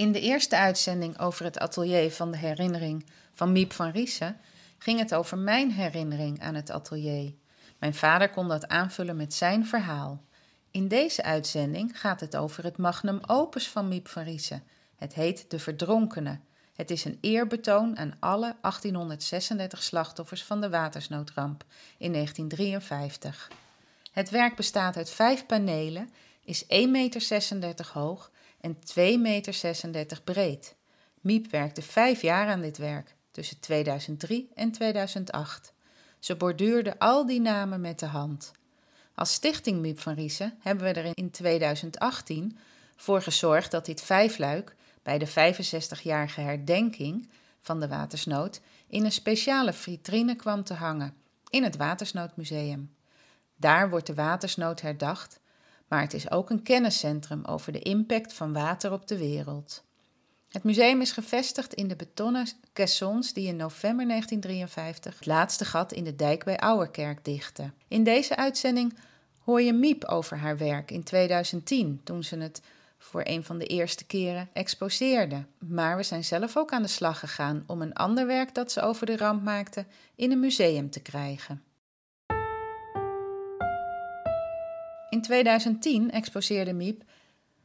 in de eerste uitzending over het atelier van de herinnering van Miep van Riesen ging het over mijn herinnering aan het atelier. Mijn vader kon dat aanvullen met zijn verhaal. In deze uitzending gaat het over het magnum opus van Miep van Riesen. Het heet De Verdronkenen. Het is een eerbetoon aan alle 1836 slachtoffers van de watersnoodramp in 1953. Het werk bestaat uit vijf panelen, is 1,36 meter hoog en 2,36 meter breed. Miep werkte vijf jaar aan dit werk, tussen 2003 en 2008. Ze borduurde al die namen met de hand. Als stichting Miep van Riesen hebben we er in 2018 voor gezorgd dat dit vijfluik bij de 65-jarige herdenking van de watersnood in een speciale vitrine kwam te hangen in het Watersnoodmuseum. Daar wordt de watersnood herdacht maar het is ook een kenniscentrum over de impact van water op de wereld. Het museum is gevestigd in de betonnen caissons die in november 1953 het laatste gat in de dijk bij Ouwerkerk dichten. In deze uitzending hoor je Miep over haar werk in 2010, toen ze het voor een van de eerste keren exposeerde. Maar we zijn zelf ook aan de slag gegaan om een ander werk dat ze over de ramp maakte in een museum te krijgen. In 2010 exposeerde Miep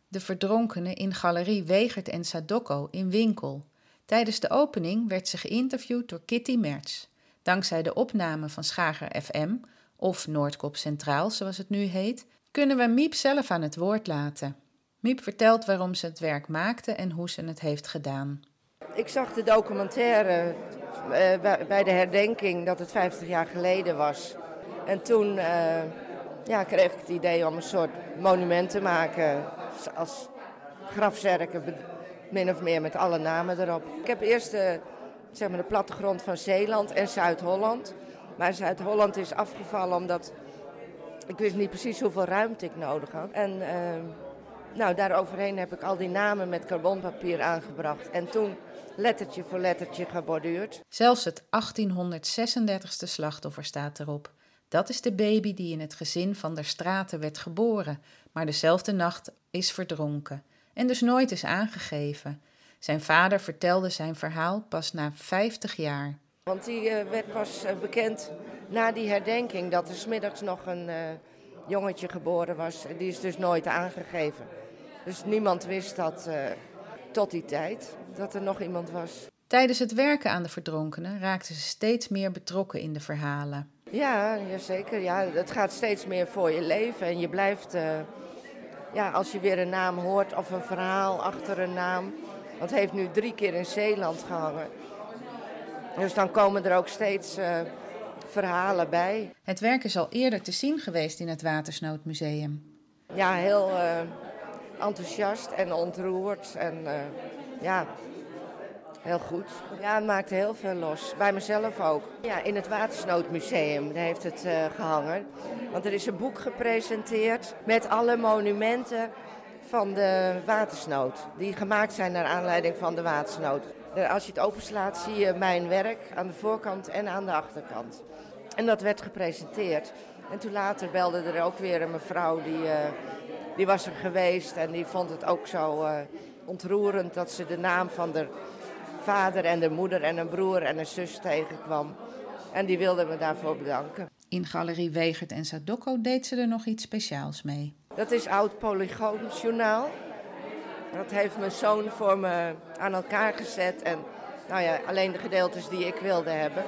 De Verdronkenen in Galerie Wegert en Sadoko in Winkel. Tijdens de opening werd ze geïnterviewd door Kitty Merts. Dankzij de opname van Schager FM, of Noordkop Centraal zoals het nu heet, kunnen we Miep zelf aan het woord laten. Miep vertelt waarom ze het werk maakte en hoe ze het heeft gedaan. Ik zag de documentaire uh, bij de herdenking dat het 50 jaar geleden was. En toen uh, ja, kreeg ik het idee om een soort monument te maken als grafzerken, min of meer met alle namen erop. Ik heb eerst de, zeg maar de plattegrond van Zeeland en Zuid-Holland. Maar Zuid-Holland is afgevallen omdat ik wist niet precies hoeveel ruimte ik nodig had. En uh, nou, daaroverheen heb ik al die namen met carbonpapier aangebracht. En toen lettertje voor lettertje geborduurd. Zelfs het 1836ste slachtoffer staat erop. Dat is de baby die in het gezin van der Straten werd geboren, maar dezelfde nacht is verdronken en dus nooit is aangegeven. Zijn vader vertelde zijn verhaal pas na 50 jaar. Want die uh, werd pas uh, bekend na die herdenking dat er smiddags nog een uh, jongetje geboren was. Die is dus nooit aangegeven. Dus niemand wist dat tot die tijd dat er nog iemand was. Tijdens het werken aan de verdronkenen raakte ze steeds meer betrokken in de verhalen. Ja, zeker. Ja, het gaat steeds meer voor je leven. En je blijft, uh, ja, als je weer een naam hoort of een verhaal achter een naam. Want het heeft nu drie keer in Zeeland gehangen. Dus dan komen er ook steeds uh, verhalen bij. Het werk is al eerder te zien geweest in het Watersnoodmuseum. Ja, heel uh, enthousiast en ontroerd. En ja, Heel goed. Ja, het maakte heel veel los. Bij mezelf ook. Ja, in het Watersnoodmuseum heeft het uh, gehangen. Want er is een boek gepresenteerd met alle monumenten van de watersnood. Die gemaakt zijn naar aanleiding van de watersnood. Als je het openslaat zie je mijn werk aan de voorkant en aan de achterkant. En dat werd gepresenteerd. En toen later belde er ook weer een mevrouw die, uh, die was er geweest en die vond het ook zo uh, ontroerend dat ze de naam van de vader en de moeder en een broer en een zus tegenkwam. En die wilden me daarvoor bedanken. In Galerie Wegert en Sadoko deed ze er nog iets speciaals mee. Dat is Oud Polygoonjournaal. Dat heeft mijn zoon voor me aan elkaar gezet. En nou ja, alleen de gedeeltes die ik wilde hebben.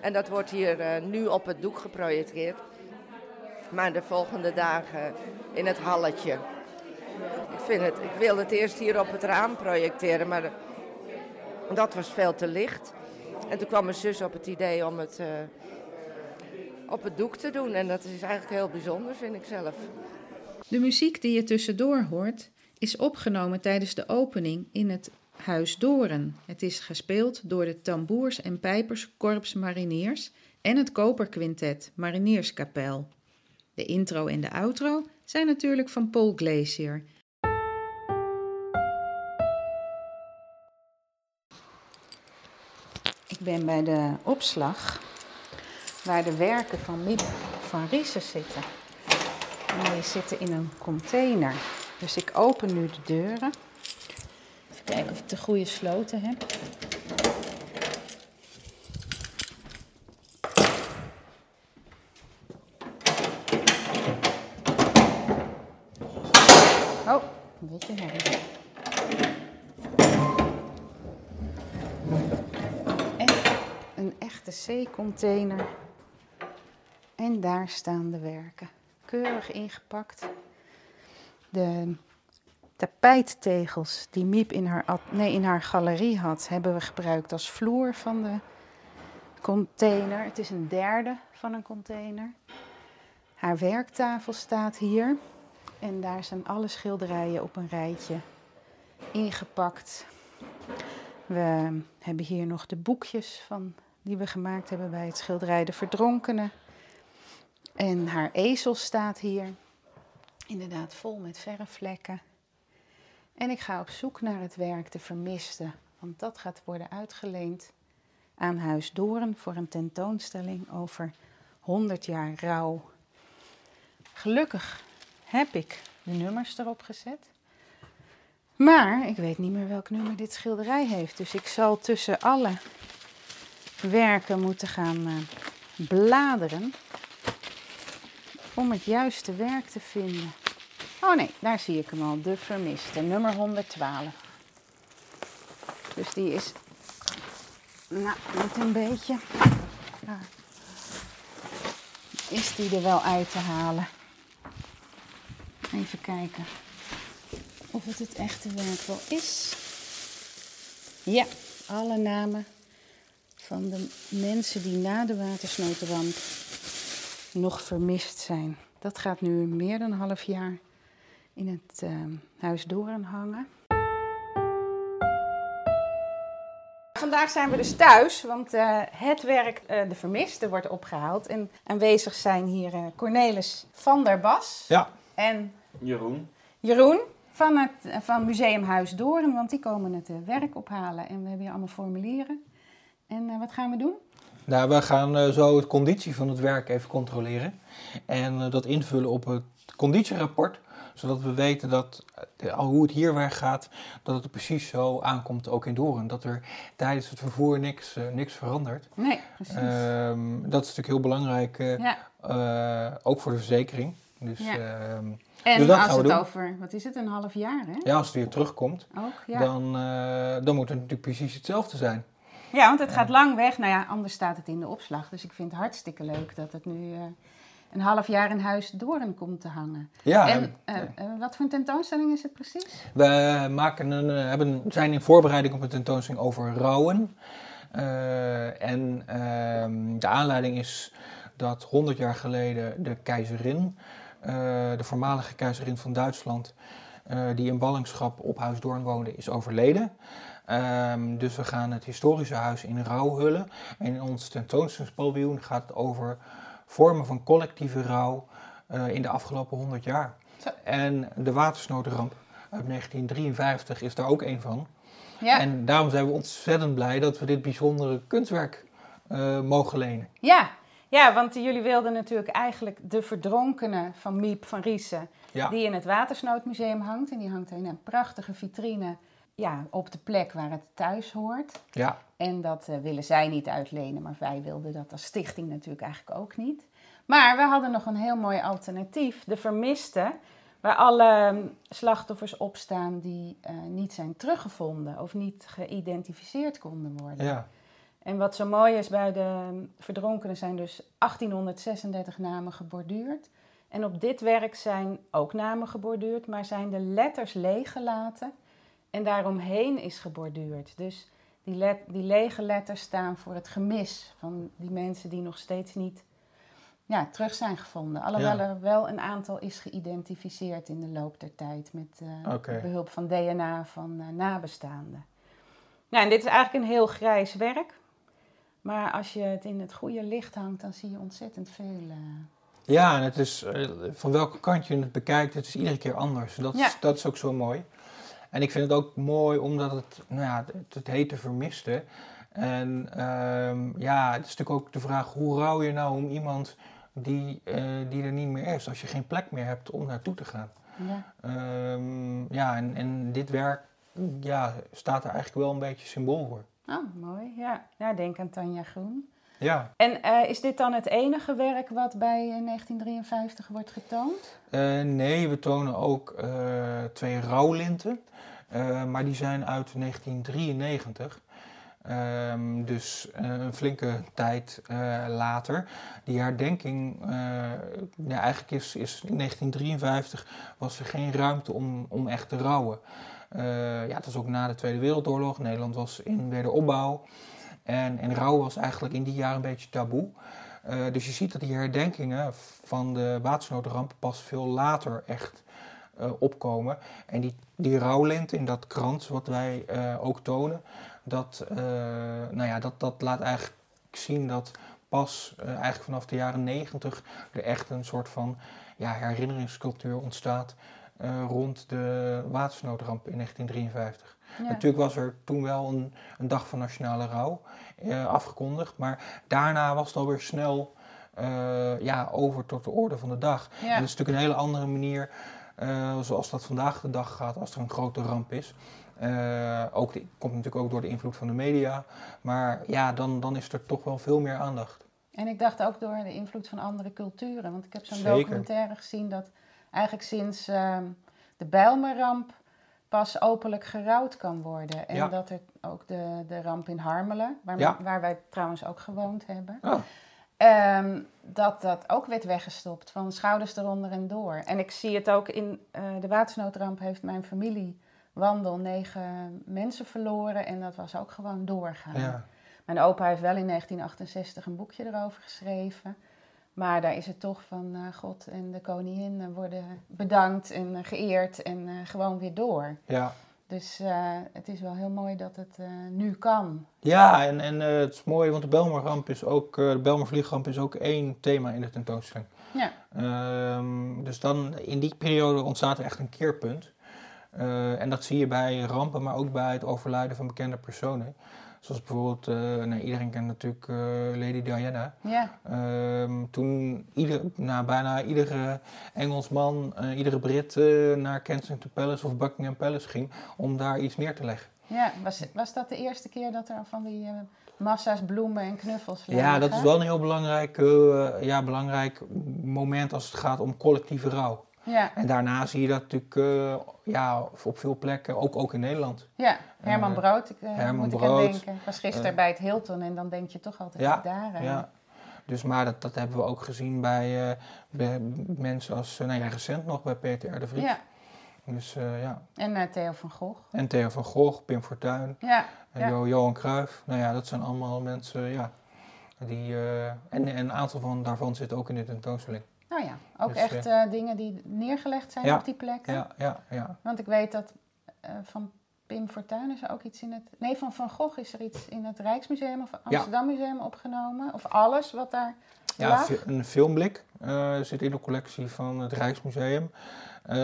En dat wordt hier uh, nu op het doek geprojecteerd. Maar de volgende dagen in het halletje. Ik, vind het, ik wilde het eerst hier op het raam projecteren, maar dat was veel te licht. En toen kwam mijn zus op het idee om het uh, op het doek te doen. En dat is eigenlijk heel bijzonder, vind ik zelf. De muziek die je tussendoor hoort is opgenomen tijdens de opening in het Huis Doren. Het is gespeeld door de tamboers- en pijperskorps mariniers en het koperquintet Marinierskapel. De intro en de outro zijn natuurlijk van Paul Glacier. Ik ben bij de opslag waar de werken van Miep van Rieses zitten. En die zitten in een container. Dus ik open nu de deuren. Even kijken of ik de goede sloten heb. Oh, een beetje herrie. Echte C-container. En daar staan de werken. Keurig ingepakt. De tapijttegels die Miep in haar, nee, in haar galerie had, hebben we gebruikt als vloer van de container. Het is een derde van een container. Haar werktafel staat hier. En daar zijn alle schilderijen op een rijtje ingepakt. We hebben hier nog de boekjes van, die we gemaakt hebben bij het schilderij De Verdronkene. En haar ezel staat hier. Inderdaad vol met verfvlekken. En ik ga op zoek naar het werk De Vermiste. Want dat gaat worden uitgeleend aan Huis Doren voor een tentoonstelling over 100 jaar rouw. Gelukkig heb ik de nummers erop gezet. Maar ik weet niet meer welk nummer dit schilderij heeft. Dus ik zal tussen alle werken moeten gaan eh, bladeren om het juiste werk te vinden. Oh nee, daar zie ik hem al. De Vermiste, nummer 112. Dus die is nou, niet een beetje. Ja. Is die er wel uit te halen? Even kijken of het het echte werk wel is. Ja, alle namen van de mensen die na de watersnoodramp nog vermist zijn. Dat gaat nu meer dan een half jaar in het eh, Huis Doorn hangen. Vandaag zijn we dus thuis, want eh, het werk eh, De Vermiste wordt opgehaald. En aanwezig zijn hier Cornelis van der Bas Ja, en Jeroen. Jeroen van het van Museum Huis Doorn, want die komen het werk ophalen. En we hebben hier allemaal formulieren. En eh, wat gaan we doen? Nou, we gaan eh, zo het conditie van het werk even controleren. En eh, dat invullen op het conditierapport. Zodat we weten dat al hoe het hier weg gaat, dat het er precies zo aankomt ook in Doorn. Dat er tijdens het vervoer niks, niks verandert. Nee, precies. Ehm, dat is natuurlijk heel belangrijk, ja. ook voor de verzekering. Dus Ja. ehm, En dus als gaan we het doen. over, wat is het, een half jaar hè? ja, als het weer terugkomt, Ook, ja. dan, dan moet het natuurlijk precies hetzelfde zijn. Ja, want het gaat lang weg. Nou ja, anders staat het in de opslag. Dus ik vind het hartstikke leuk dat het nu eh, een half jaar in huis Doorn komt te hangen. Ja, en eh, eh, wat voor een tentoonstelling is het precies? We maken een, hebben, zijn in voorbereiding op een tentoonstelling over rouwen. En ehm, de aanleiding is dat 100 jaar geleden de keizerin, de voormalige keizerin van Duitsland, die in ballingschap op Huis Doorn woonde, is overleden. Ehm, dus we gaan het historische huis in rouw hullen. En in ons tentoonstellingspaviljoen gaat het over vormen van collectieve rouw eh, in de afgelopen 100 jaar. Zo. En de watersnoodramp uit 1953 is daar ook een van. Ja, En daarom zijn we ontzettend blij dat we dit bijzondere kunstwerk eh, mogen lenen. ja. ja, want jullie wilden natuurlijk eigenlijk de verdronkene van Miep van Riesen, Ja, die in het Watersnoodmuseum hangt. En die hangt in een prachtige vitrine ja, op de plek waar het thuis hoort. ja, En dat eh, willen zij niet uitlenen, maar wij wilden dat als stichting natuurlijk eigenlijk ook niet. Maar we hadden nog een heel mooi alternatief, de vermiste, waar alle mm, slachtoffers op staan die eh, niet zijn teruggevonden of niet geïdentificeerd konden worden. ja. En wat zo mooi is bij de mm, verdronkenen zijn dus 1836 namen geborduurd. En op dit werk zijn ook namen geborduurd, maar zijn de letters leeg gelaten en daaromheen is geborduurd. Dus die, let- die lege letters staan voor het gemis van die mensen die nog steeds niet ja, terug zijn gevonden. Alhoewel er wel een aantal is geïdentificeerd in de loop der tijd met uh, behulp van DNA van uh, nabestaanden. Nou, en dit is eigenlijk een heel grijs werk. Maar als je het in het goede licht hangt, dan zie je ontzettend veel. Uh... Ja, en het is van welke kant je het bekijkt, het is iedere keer anders. Dat, is, dat is ook zo mooi. En ik vind het ook mooi omdat het, nou ja, het, het heet de vermiste. En um, ja, het is natuurlijk ook de vraag, hoe rouw je nou om iemand die, uh, die er niet meer is, als je geen plek meer hebt om naartoe te gaan. Ja, um, ja en, en dit werk ja, staat er eigenlijk wel een beetje symbool voor. Oh, mooi. Ja, ja denk aan Tanja Groen. Ja. En uh, is dit dan het enige werk wat bij 1953 wordt getoond? Uh, nee, we tonen ook uh, twee rouwlinten. maar die zijn uit 1993. Um, dus uh, een flinke tijd uh, later. Die herdenking, uh, ja, eigenlijk is, is in 1953 was er geen ruimte om, om echt te rouwen. ja, het was ook na de Tweede Wereldoorlog. Nederland was in wederopbouw. En, en rouw was eigenlijk in die jaren een beetje taboe. dus je ziet dat die herdenkingen van de watersnoodramp pas veel later echt opkomen. En die, die rouwlint in dat krant, wat wij ook tonen, dat, nou ja, dat, dat laat eigenlijk zien dat pas eigenlijk vanaf de jaren negentig er echt een soort van ja, herinneringscultuur ontstaat rond de watersnoodramp in 1953. Ja. Natuurlijk was er toen wel een, een dag van nationale rouw afgekondigd, maar daarna was het alweer snel ja, over tot de orde van de dag. Ja. En dat is natuurlijk een hele andere manier zoals dat vandaag de dag gaat als er een grote ramp is. Uh, ook die, komt natuurlijk ook door de invloed van de media. Maar ja, dan, dan is er toch wel veel meer aandacht. En ik dacht ook door de invloed van andere culturen. Want ik heb zo'n documentaire gezien dat eigenlijk sinds uh, de Bijlmerramp pas openlijk gerouwd kan worden. En ja. dat er ook de, de ramp in Harmelen, waar, ja. waar wij trouwens ook gewoond hebben. Oh. Um, dat dat ook werd weggestopt, van schouders eronder en door. En ik zie het ook in uh, de watersnoodramp heeft mijn familie wandel negen mensen verloren en dat was ook gewoon doorgaan. Ja. Mijn opa heeft wel in 1968 een boekje erover geschreven. Maar daar is het toch van uh, God en de koningin worden bedankt en uh, geëerd en uh, gewoon weer door. Ja. Dus het is wel heel mooi dat het nu kan. Ja, en, en het is mooi, want de Belmerramp is ook, de Belmervliegramp is ook één thema in de tentoonstelling. Ja. Um, dus dan in die periode ontstaat er echt een keerpunt. En dat zie je bij rampen, maar ook bij het overlijden van bekende personen. Zoals bijvoorbeeld, uh, nou, iedereen kent natuurlijk uh, Lady Diana. Ja. Ehm, toen ieder, nou, bijna iedere Engelsman, iedere Brit naar Kensington Palace of Buckingham Palace ging om daar iets neer te leggen. Ja, was, was dat de eerste keer dat er van die massa's bloemen en knuffels lagen? Ja, dat is wel een heel belangrijk, ja, belangrijk moment als het gaat om collectieve rouw. Ja. En daarna zie je dat natuurlijk uh, ja, op veel plekken, ook, ook in Nederland. Ja, Herman uh, Brood, ik, uh, Herman moet Brood, ik aan denken. Ik was gisteren bij het Hilton en dan denk je toch altijd ja, daar. Ja, dus maar dat, dat hebben we ook gezien bij, bij mensen als, nou ja, recent nog bij Peter R. de Vries. Ja. Dus, ja. En Theo van Gogh. En Theo van Gogh, Pim Fortuyn, ja, en ja. Johan Cruijff. Nou ja, dat zijn allemaal mensen, ja, die, en, en een aantal van daarvan zitten ook in de tentoonstelling. Ook dus, echt uh, dingen die neergelegd zijn ja, op die plekken. Ja, ja, ja. Want ik weet dat uh, van Pim Fortuyn is er ook iets in het... Nee, van Van Gogh is er iets in het Rijksmuseum of Amsterdam ja. Museum opgenomen. Of alles wat daar ja, lag. een filmblik uh, zit in de collectie van het Rijksmuseum. Uh,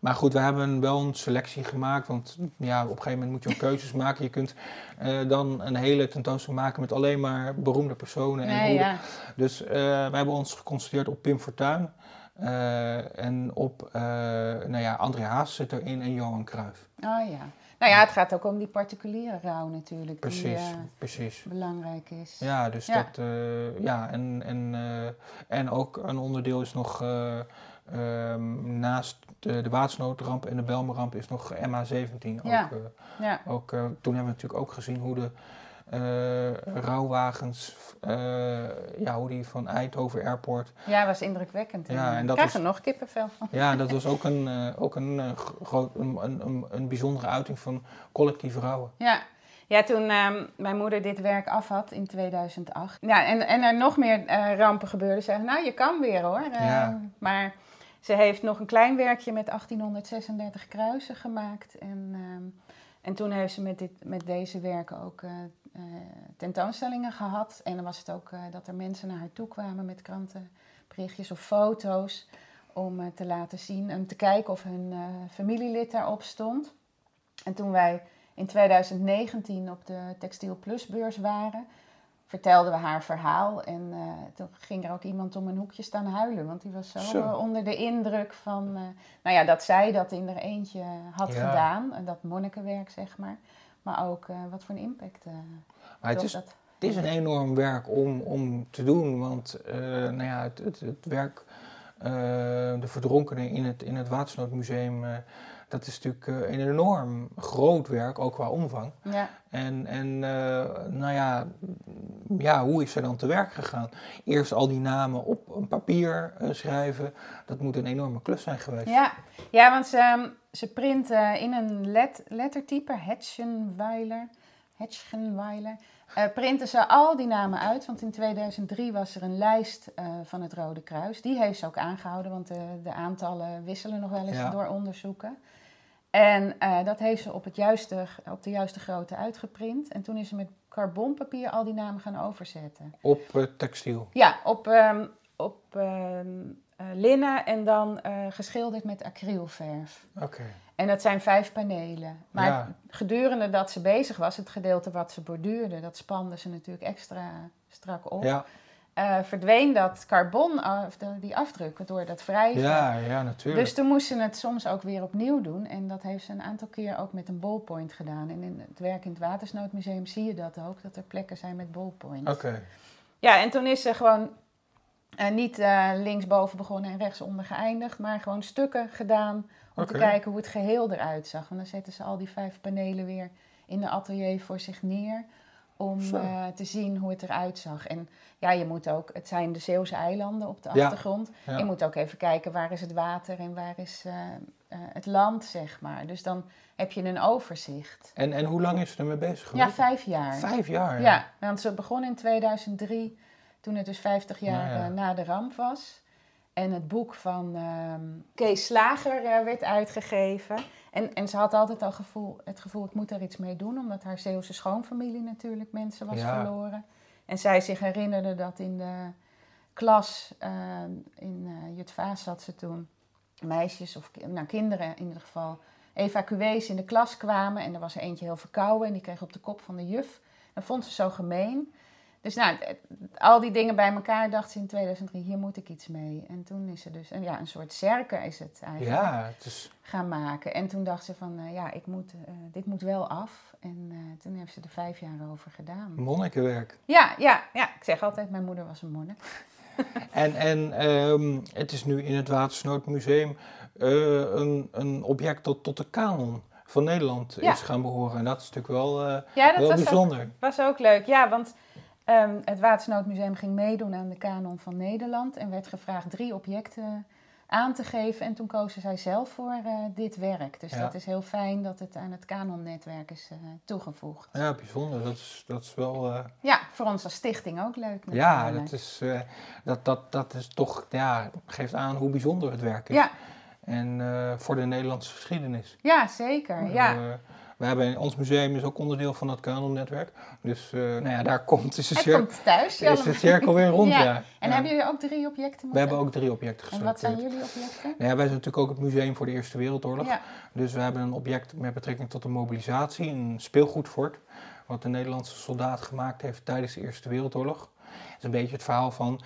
maar goed, we hebben wel een selectie gemaakt. Want ja, op een gegeven moment moet je ook keuzes maken. Je kunt uh, dan een hele tentoonstelling maken met alleen maar beroemde personen. En nee, ja. Dus uh, wij hebben ons geconcentreerd op Pim Fortuyn. en op nou ja, André Haas zit erin en Johan Cruijff. Oh ja. Nou ja, het gaat ook om die particuliere rouw natuurlijk. Precies, die, precies. belangrijk is. Ja, dus Ja. dat... ja, en, en, en ook een onderdeel is nog... Ehm, naast de, de watersnoodramp en de Belmeramp is nog MH17. Ja. Ook, uh, Ja. ook, uh, toen hebben we natuurlijk ook gezien hoe de uh, rouwwagens, ja, hoe die van Eindhoven Airport. Ja, was indrukwekkend. Ja, en dat krijg was- er nog kippenvel van. Ja, dat was ook een, ook een, groot, een, een, een, bijzondere uiting van collectief rouwen. Ja. Ja, toen ehm, mijn moeder dit werk af had in 2008. Ja, en, en er nog meer eh, rampen gebeurden. Ze nou, je kan weer hoor. Eh, Ja. Maar ze heeft nog een klein werkje met 1836 kruisen gemaakt. En, ehm, en toen heeft ze met, dit, met deze werken ook eh, eh, tentoonstellingen gehad. En dan was het ook eh, dat er mensen naar haar toe kwamen met krantenberichtjes of foto's. Om te laten zien en te kijken of hun familielid daarop stond. En toen wij in 2019 op de Textiel Plus beurs waren, vertelden we haar verhaal. En eh, toen ging er ook iemand om een hoekje staan huilen. Want die was zo, Zo. eh, onder de indruk van, eh, nou ja, dat zij dat in er eentje had Ja. gedaan. En dat monnikenwerk, zeg maar. Maar ook wat voor een impact Maar het is, dat. het is een enorm werk om, om te doen, want nou ja, het, het, het werk, de verdronkenen in het, in het Watersnoodmuseum, dat is natuurlijk eh, een enorm groot werk, ook qua omvang. Ja, En, en eh, nou ja, ja, hoe is ze dan te werk gegaan? Eerst al die namen op een papier eh, schrijven, dat moet een enorme klus zijn geweest. ja. ja want ze, ehm, ze printen in een let, lettertype, Hetschenweiler, Hetschenweiler, eh, printen ze al die namen uit. Want in 2003 was er een lijst van het Rode Kruis. Die heeft ze ook aangehouden, want de, de aantallen wisselen nog wel eens Ja. door onderzoeken. En eh, dat heeft ze op, het juiste, op de juiste grootte uitgeprint. En toen is ze met carbonpapier al die namen gaan overzetten. Op eh, textiel. Ja, op, ehm, op ehm, eh, linnen en dan geschilderd met acrylverf. Oké. En dat zijn vijf panelen. Maar Ja. gedurende dat ze bezig was, het gedeelte wat ze borduurde, dat spande ze natuurlijk extra strak op. Ja, eh, verdween dat carbon, af, de- die afdruk, door dat wrijven. ja, ja, natuurlijk. Dus toen moest ze het soms ook weer opnieuw doen. En dat heeft ze een aantal keer ook met een ballpoint gedaan. En in het werk in het Watersnoodmuseum zie je dat ook, dat er plekken zijn met ballpoint. Oké. Ja, en toen is ze gewoon eh, niet eh, linksboven begonnen en rechtsonder geëindigd, maar gewoon stukken gedaan om te kijken hoe het geheel eruit zag. Want dan zetten ze al die vijf panelen weer in de atelier voor zich neer om eh, te zien hoe het eruit zag. En ja, je moet ook, het zijn de Zeeuwse eilanden op de Ja, achtergrond. ja. Je moet ook even kijken waar is het water en waar is eh, eh, het land, zeg maar. Dus dan heb je een overzicht. En, en hoe lang is ze ermee bezig Ja, geweest? vijf jaar. Vijf jaar. Ja, want ze begon in 2003, toen het dus 50 jaar Nou ja. na de ramp was. En het boek van ehm, Kees Slager werd uitgegeven. En, en ze had altijd al gevoel, het gevoel, ik moet er iets mee doen. Omdat haar Zeeuwse schoonfamilie natuurlijk mensen was Ja. verloren. En zij zich herinnerde dat in de klas, ehm, in eh Jutvaas zat ze toen, meisjes of nou, kinderen in ieder geval, evacuees in de klas kwamen. En er was er eentje heel verkouden en die kreeg op de kop van de juf. Dat vond ze zo gemeen. Dus nou, al die dingen bij elkaar dacht ze in 2003, hier moet ik iets mee. En toen is ze dus, en ja, een soort cirkel is het eigenlijk, Ja, het is... gaan maken. En toen dacht ze van, eh, ja, ik moet, eh, dit moet wel af. En eh, toen heeft ze er vijf jaar over gedaan. monnikenwerk. Ja, ja, ja, ik zeg altijd, mijn moeder was een monnik. En, en ehm, het is nu in het Watersnoodmuseum een, een object dat tot de kanon van Nederland Ja. is gaan behoren. En dat is natuurlijk wel, Ja, dat wel was ook, bijzonder. was ook leuk. Ja, want ehm, het Watersnoodmuseum ging meedoen aan de kanon van Nederland. En werd gevraagd drie objecten aan te geven. En toen kozen zij zelf voor eh, dit werk. Dus Ja. dat is heel fijn dat het aan het kanonnetwerk is eh, toegevoegd. Ja, bijzonder. Dat is, dat is wel... eh, Ja, voor ons als stichting ook leuk ja, natuurlijk. dat is, dat, dat, dat is toch... Ja, geeft aan hoe bijzonder het werk is. Ja, En voor de Nederlandse geschiedenis. ja, zeker. Ja. We hebben, ons museum is ook onderdeel van dat kanonnetwerk. Dus eh, nou ja, daar komt is de, het cir- komt thuis. is de cirkel weer rond. Ja. ja. En Ja. hebben jullie ook drie objecten? We hebben ook drie objecten En wat zijn geselecteerd. jullie objecten? Nou ja, wij zijn natuurlijk ook het museum voor de Eerste Wereldoorlog. Dus we hebben een object met betrekking tot de mobilisatie, een speelgoedfort, wat de Nederlandse soldaat gemaakt heeft tijdens de Eerste Wereldoorlog. Het is een beetje het verhaal van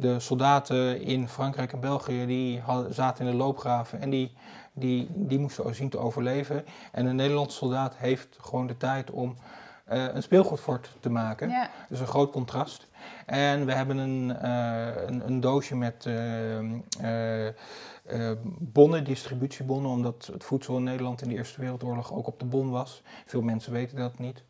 de soldaten in Frankrijk en België, die hadden, zaten in de loopgraven en die, die, die moesten zien te overleven. En een Nederlandse soldaat heeft gewoon de tijd om eh, een speelgoedfort te maken. ja. Dus een groot contrast. En we hebben een, eh, een, een doosje met eh, bonnen, distributiebonnen, omdat het voedsel in Nederland in de Eerste Wereldoorlog ook op de bon was. Veel mensen weten dat niet.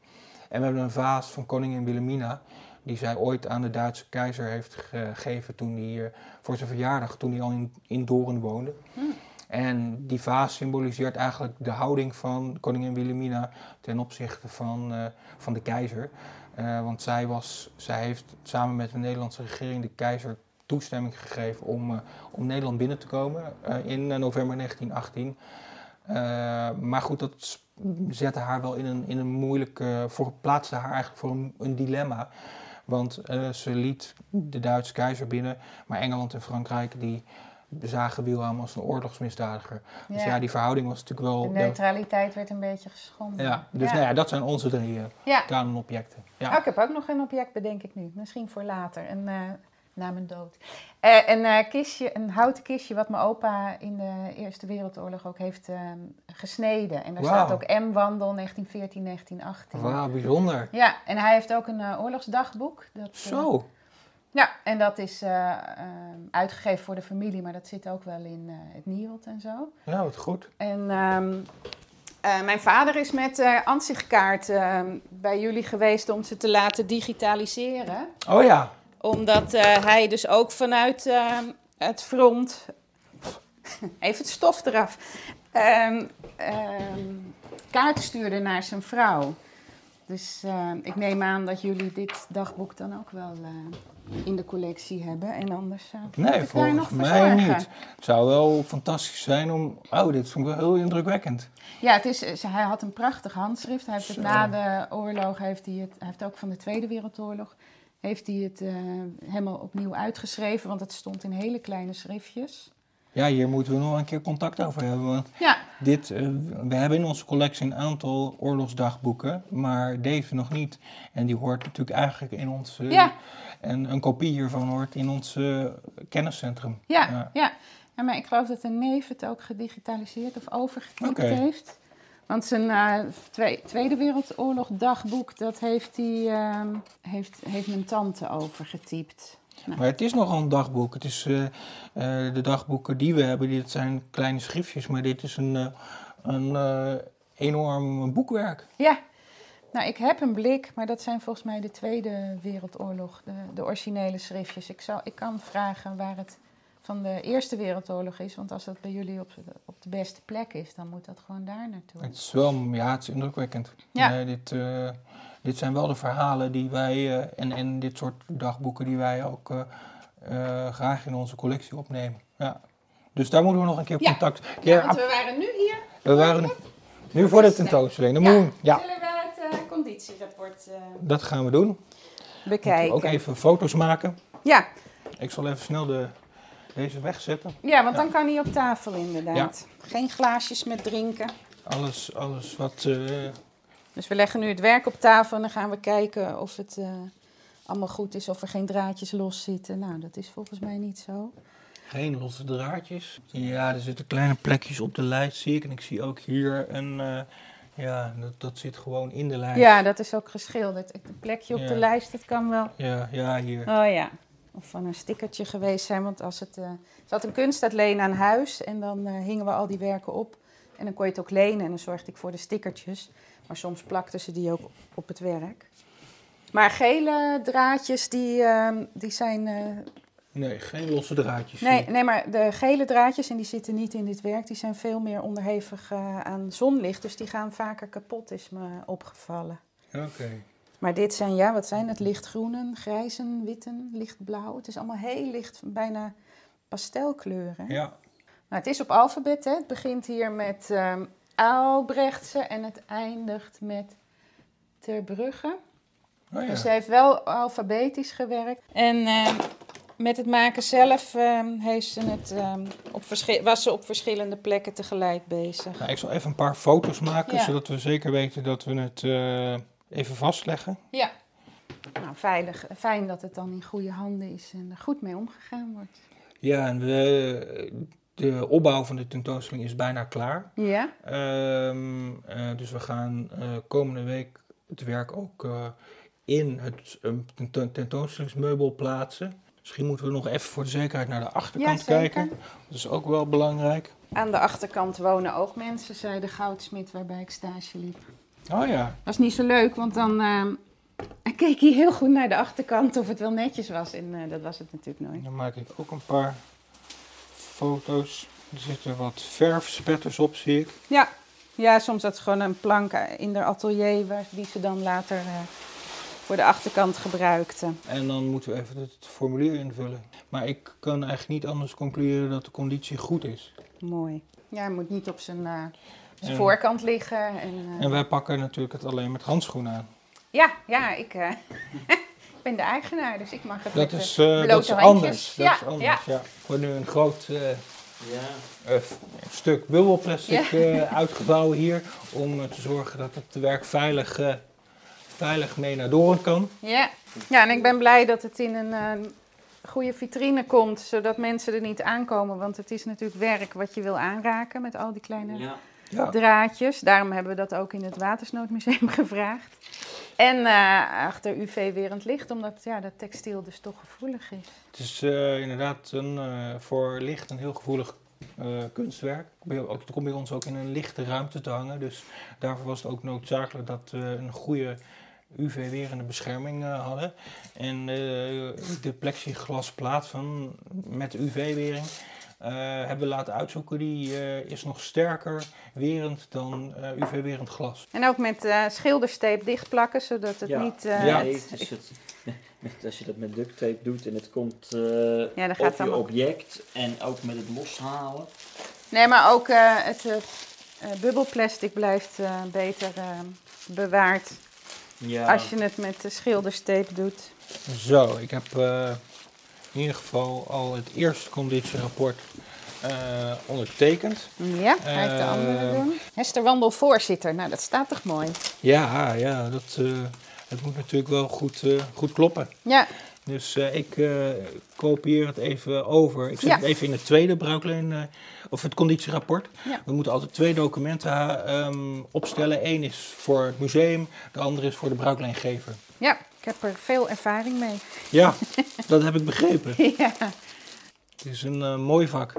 En we hebben een vaas van koningin Wilhelmina, die zij ooit aan de Duitse keizer heeft gegeven toen hij, voor zijn verjaardag, toen hij al in, in Doorn woonde. Hmm. En die vaas symboliseert eigenlijk de houding van koningin Wilhelmina ten opzichte van, eh, van de keizer. Eh, want zij, was, zij heeft samen met de Nederlandse regering de keizer toestemming gegeven om, eh, om Nederland binnen te komen in november 1918. Eh, maar goed, dat zette haar wel in een, in een moeilijke, voor, plaatste haar eigenlijk voor een, een dilemma. Want eh, ze liet de Duitse keizer binnen, maar Engeland en Frankrijk die zagen Wilhelm als een oorlogsmisdadiger. Dus ja, die verhouding was natuurlijk wel... De neutraliteit werd een beetje geschonden. ja, dus Nou ja, dat zijn onze drie eh Ja. kanonobjecten. Ja. Oh, ik heb ook nog een object, bedenk ik nu. Misschien voor later, een, eh, na mijn dood. Eh, een, eh, kistje, een houten kistje wat mijn opa in de Eerste Wereldoorlog ook heeft eh, gesneden. En daar staat ook M-wandel 1914, 1918. Wauw, bijzonder. Ja, en hij heeft ook een eh, oorlogsdagboek. Dat, Zo. ja, en dat is eh, eh, uitgegeven voor de familie, maar dat zit ook wel in het Nielt en zo. Ja, wat goed. En ehm, eh, mijn vader is met ansichtkaart ehm, bij jullie geweest om ze te laten digitaliseren. Oh ja. Omdat eh, hij dus ook vanuit ehm, het front... Even het stof eraf. Ehm, kaarten stuurde naar zijn vrouw. Dus ik neem aan dat jullie dit dagboek dan ook wel eh, in de collectie hebben. En anders moet Nee, volgens nog mij niet. Het zou wel fantastisch zijn om... Oh, dit vond ik wel heel indrukwekkend. Ja, het is, hij had een prachtig handschrift. Hij heeft het na de oorlog, heeft hij, het, hij heeft ook van de Tweede Wereldoorlog, heeft hij het eh, helemaal opnieuw uitgeschreven. Want het stond in hele kleine schriftjes. Ja, hier moeten we nog een keer contact over hebben. Want Ja, dit, eh, we hebben in onze collectie een aantal oorlogsdagboeken, maar deze nog niet. En die hoort natuurlijk eigenlijk in ons... eh, Ja. En een kopie hiervan hoort in ons kenniscentrum. ja, Ja. maar ik geloof dat een neef het ook gedigitaliseerd of overgetypt Oké. heeft. Want zijn eh, Twee- Tweede Wereldoorlog dagboek, dat heeft, hij, ehm, heeft, heeft mijn tante overgetypt. Maar het is nogal een dagboek. Het is eh, eh, de dagboeken die we hebben, dit zijn kleine schriftjes, maar dit is een, een enorm boekwerk. Ja, nou ik heb een blik, maar dat zijn volgens mij de Tweede Wereldoorlog, de, de originele schriftjes. Ik, zou, ik kan vragen waar het van de Eerste Wereldoorlog is, want als dat bij jullie op, de- op de beste plek is, dan moet dat gewoon daar naartoe. Het is wel, ja, het is indrukwekkend. Ja. Nee, dit, eh, dit zijn wel de verhalen die wij, eh, en, en dit soort dagboeken die wij ook eh, eh, graag in onze collectie opnemen. Ja. Dus daar moeten we nog een keer Ja. contact. Ja, Ja, want we waren nu hier. we waren nu voor de tentoonstelling. Dan moeten we- ja, Zullen we het conditierapport eh, dat gaan we doen. bekijken? Ook even foto's maken. Ja. Ik zal even snel de, deze wegzetten. ja, want dan kan hij op tafel inderdaad. Geen glaasjes met drinken. Alles, alles wat. eh, Dus we leggen nu het werk op tafel en dan gaan we kijken of het eh, allemaal goed is, of er geen draadjes los zitten. Nou, dat is volgens mij niet zo. geen losse draadjes. Ja, er zitten kleine plekjes op de lijst, zie ik. En ik zie ook hier een. eh, ja, dat, dat zit gewoon in de lijst. Ja, dat is ook geschilderd. Een plekje op Ja. de lijst, dat kan wel. Ja, ja, hier. Oh ja. Of van een stickertje geweest zijn, want als het... ze had een kunstatleen aan huis en dan eh, hingen we al die werken op. En dan kon je het ook lenen en dan zorgde ik voor de stickertjes. Maar soms plakten ze die ook op het werk. Maar gele draadjes, die, ehm, die zijn... eh, Nee, geen losse draadjes. nee, nee, maar de gele draadjes, en die zitten niet in dit werk, die zijn veel meer onderhevig aan zonlicht. Dus die gaan vaker kapot, is me opgevallen. Oké. Maar dit zijn, ja, wat zijn het? Lichtgroenen, grijzen, witten, lichtblauw. Het is allemaal heel licht, bijna pastelkleuren. Ja. Nou, het is op alfabet, hè. Het begint hier met ehm Aalbrechtse en het eindigt met Terbrugge. Oh, ja. Dus ze heeft wel alfabetisch gewerkt. En ehm, met het maken zelf ehm, heeft ze het, op was ze op verschillende plekken tegelijk bezig. Nou, ik zal even een paar foto's maken, Ja. zodat we zeker weten dat we het eh, even vastleggen. Ja. Nou, veilig, fijn dat het dan in goede handen is en er goed mee omgegaan wordt. Ja, en we, de opbouw van de tentoonstelling is bijna klaar. Ja? Ehm, eh, dus we gaan eh, komende week het werk ook eh, in het tento- tentoonstellingsmeubel plaatsen. Misschien moeten we nog even voor de zekerheid naar de achterkant Ja, kijken. Dat is ook wel belangrijk. Aan de achterkant wonen ook mensen, zei de goudsmit waarbij ik stage liep. Oh ja, Dat is niet zo leuk, want dan ehm, keek hij heel goed naar de achterkant of het wel netjes was. En eh, dat was het natuurlijk nooit. dan maak ik ook een paar foto's. Er zitten wat verfspetters op, zie ik. Ja. ja, soms dat is gewoon een plank in de atelier waar, die ze dan later uh, voor de achterkant gebruikte. En dan moeten we even het formulier invullen. Maar ik kan eigenlijk niet anders concluderen dat de conditie goed is. Mooi. Ja, hij moet niet op zijn, uh, zijn voorkant liggen. En, uh... en wij pakken natuurlijk het alleen met handschoenen aan. Ja, ja, ik ben de eigenaar, dus ik mag het dat met is, uh, dat is anders. Dat ja, is anders. Ja. ja. Ik word nu een groot uh, ja. uh, stuk bubbelplastic ja. uitgevouwen hier om te zorgen dat het werk veilig, veilig mee naar Doren kan. Ja. ja, en ik ben blij dat het in een goede vitrine komt, zodat mensen er niet aankomen. Want het is natuurlijk werk wat je wil aanraken met al die kleine draadjes. Daarom hebben we dat ook in het Watersnoodmuseum gevraagd. En uh, achter UV-werend licht, omdat ja, dat textiel dus toch gevoelig is. Het is uh, inderdaad een, uh, voor licht een heel gevoelig kunstwerk. Het komt bij ons ook in een lichte ruimte te hangen. Dus daarvoor was het ook noodzakelijk dat we een goede UV-werende bescherming hadden. En de plexiglasplaat van, met UV-wering hebben we laten uitzoeken. Die uh, is nog sterker werend dan uh, UV-werend glas. En ook met schilderstape dichtplakken, zodat het niet... ja, nee, het is het, met, als je dat met duct tape doet en het komt ja, dan gaat op je object en ook met het loshalen. Nee, maar ook het bubbelplastic blijft beter bewaard ja. als je het met de schilderstape doet. Zo, ik heb in ieder geval al het eerste conditierapport uh, ondertekend. Ja, ik de andere doen. Hester Wandel, voorzitter. Nou, dat staat toch mooi? Ja, ja dat, uh, het moet natuurlijk wel goed, goed kloppen. Ja. Dus ik kopieer het even over. Ik zet het even in het tweede bruikleen, of het conditierapport. Ja. We moeten altijd twee documenten um, opstellen. Eén is voor het museum, de andere is voor de bruikleengever. Ja heb er veel ervaring mee. Ja, dat heb ik begrepen. ja. Het is een uh, mooi vak.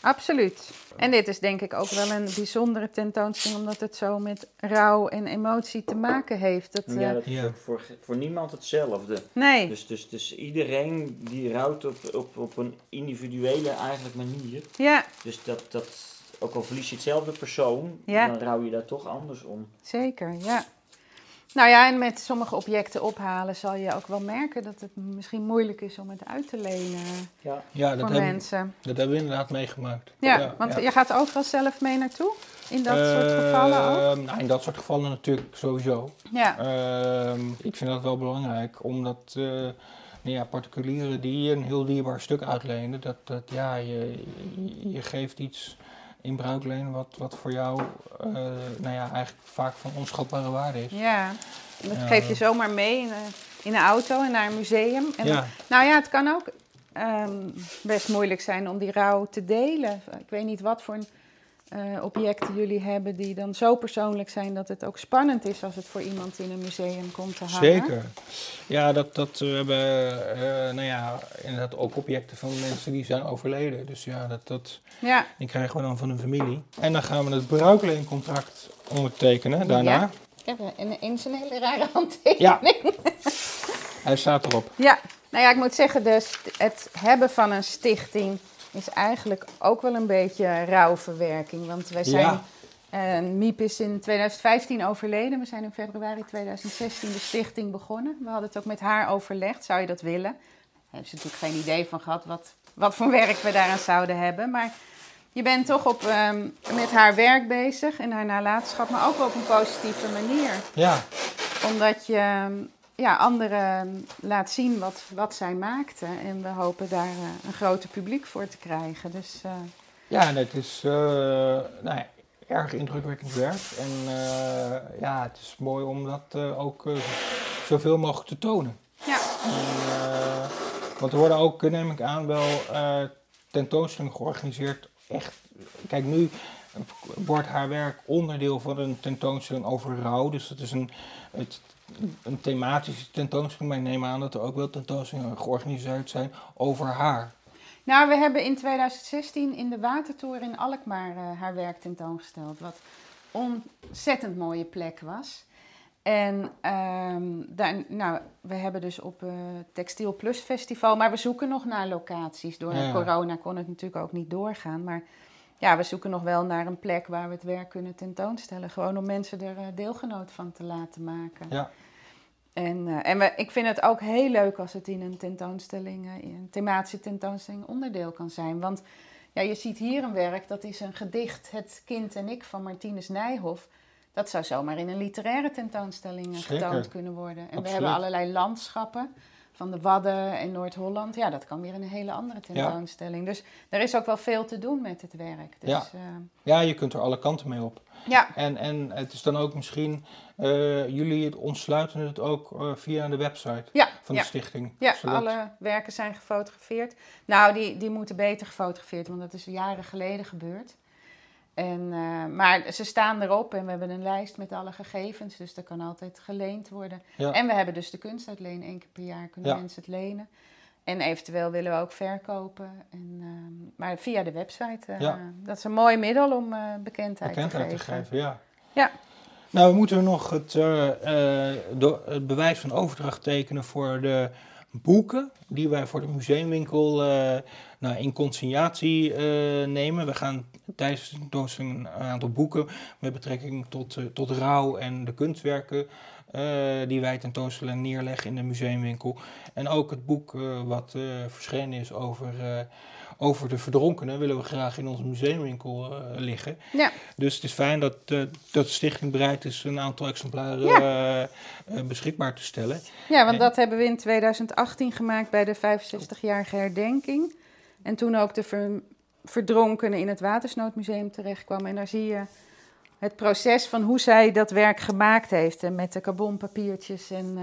Absoluut. En dit is denk ik ook wel een bijzondere tentoonstelling, omdat het zo met rouw en emotie te maken heeft. Dat, ja, dat is ja. Voor, voor niemand hetzelfde. Nee. Dus, dus, dus iedereen die rouwt op, op, op een individuele eigenlijk manier. Ja. Dus dat, dat, ook al verlies je hetzelfde persoon, ja. dan rouw je daar toch anders om. Zeker, ja. Nou ja, en met sommige objecten ophalen zal je ook wel merken dat het misschien moeilijk is om het uit te lenen ja. Ja, voor dat mensen. Hebben, dat hebben we inderdaad meegemaakt. Ja, want je gaat overal zelf mee naartoe? In dat soort ehm, gevallen ook? Nou, in dat soort gevallen natuurlijk sowieso. Ja. Uh, ik vind dat wel belangrijk, omdat uh, nou ja, particulieren die een heel dierbaar stuk uitlenen, dat, dat ja, je, je geeft iets in bruikleen wat, wat voor jou uh, nou ja, eigenlijk vaak van onschatbare waarde is. Ja, dat geef je zomaar mee in, in, een auto en naar een museum. En ja. nou ja, het kan ook um, best moeilijk zijn om die rouw te delen. Ik weet niet wat voor een uh, objecten jullie hebben die dan zo persoonlijk zijn dat het ook spannend is als het voor iemand in een museum komt te hangen. Zeker. Ja, dat, dat we hebben uh, nou ja, inderdaad ook objecten van mensen die zijn overleden. Dus ja, dat, dat ja. die krijgen we dan van een familie. En dan gaan we het bruikleencontract ondertekenen daarna. Ja. Ik heb ineens een hele rare handtekening. Ja. Hij staat erop. Ja, nou ja, ik moet zeggen, dus het hebben van een stichting is eigenlijk ook wel een beetje rouwverwerking. Want wij zijn. Ja. Uh, Miep is in 2015 overleden. We zijn in februari 2016 de stichting begonnen. We hadden het ook met haar overlegd. Zou je dat willen? Daar heeft ze natuurlijk geen idee van gehad wat, wat voor werk we daaraan zouden hebben. Maar je bent toch op, um, met haar werk bezig en haar nalatenschap, maar ook op een positieve manier. Ja. Omdat je ehm, ja, anderen laat zien wat, wat zij maakten. En we hopen daar uh, een groter publiek voor te krijgen. Dus, uh... Ja, het is uh, nou ja, erg indrukwekkend werk. En ja, het is mooi om dat ook zoveel mogelijk te tonen. Ja. En, want er worden ook, neem ik aan, wel tentoonstellingen georganiseerd. Echt, kijk nu wordt haar werk onderdeel van een tentoonstelling over rouw. Dus dat is een, het een thematische tentoonstelling, maar ik neem aan dat er ook wel tentoonstellingen georganiseerd zijn over haar. Nou, we hebben in 2016 in de Watertoren in Alkmaar uh, haar werk tentoongesteld, wat ontzettend mooie plek was. En ehm, daar, nou, we hebben dus op het Textiel Plus Festival, maar we zoeken nog naar locaties. Door corona kon het natuurlijk ook niet doorgaan. Maar ja, we zoeken nog wel naar een plek waar we het werk kunnen tentoonstellen. Gewoon om mensen er uh, deelgenoot van te laten maken. Ja. En, uh, en we, ik vind het ook heel leuk als het in een tentoonstelling, uh, in een thematische tentoonstelling onderdeel kan zijn. Want ja, je ziet hier een werk, dat is een gedicht, Het kind en ik van Martinus Nijhoff. Dat zou zomaar in een literaire tentoonstelling getoond kunnen worden. En we hebben allerlei landschappen van de Wadden en Noord-Holland. Ja, dat kan weer in een hele andere tentoonstelling. Dus er is ook wel veel te doen met het werk. Dus, ja. Uh, ja, je kunt er alle kanten mee op. Ja. En, en het is dan ook misschien, uh, jullie ontsluiten het ook uh, via de website van de stichting. Ja, alle werken zijn gefotografeerd. Nou, die, die moeten beter gefotografeerd, want dat is jaren geleden gebeurd. En, uh, maar ze staan erop en we hebben een lijst met alle gegevens, dus dat kan altijd geleend worden. En we hebben dus de kunstuitleen, één keer per jaar kunnen mensen het lenen. En eventueel willen we ook verkopen. En, uh, maar via de website, uh, dat is een mooi middel om bekendheid, bekendheid, te geven. Te geven ja. ja. Nou, we moeten nog het, het bewijs van overdracht tekenen voor de boeken die wij voor de museumwinkel uh, nou, in consignatie uh, nemen. We gaan tijdens de tentoonstelling een aantal boeken met betrekking tot, uh, tot rouw en de kunstwerken die wij tentoonstellen neerleggen in de museumwinkel. En ook het boek wat verschenen is over over de verdronkenen willen we graag in onze museumwinkel uh, liggen. Ja. Dus het is fijn dat, uh, dat de stichting bereid is een aantal exemplaren ja. uh, beschikbaar te stellen. Ja, want dat hebben we in 2018 gemaakt bij de 65-jarige herdenking. En toen ook de ver, verdronkenen in het Watersnoodmuseum terechtkwam. En daar zie je het proces van hoe zij dat werk gemaakt heeft. En met de carbonpapiertjes en